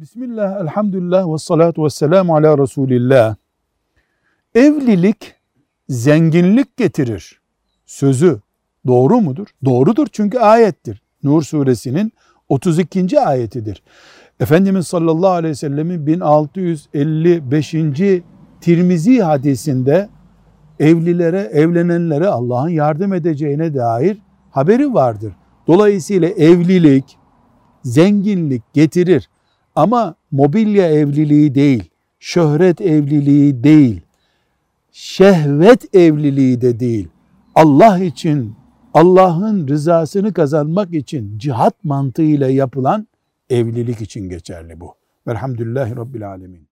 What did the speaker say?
Bismillah, elhamdülillah ve salatu ve selamu ala Resulillah. Evlilik zenginlik getirir. Sözü doğru mudur? Doğrudur çünkü ayettir. Nur suresinin 32. ayetidir. Efendimiz sallallahu aleyhi ve sellemin 1655. Tirmizi hadisinde evlilere, evlenenlere Allah'ın yardım edeceğine dair haberi vardır. Dolayısıyla evlilik zenginlik getirir ama mobilya evliliği değil, şöhret evliliği değil, şehvet evliliği de değil. Allah için, Allah'ın rızasını kazanmak için cihat mantığıyla yapılan evlilik için geçerli bu. Velhamdülillahi Rabbil Alemin.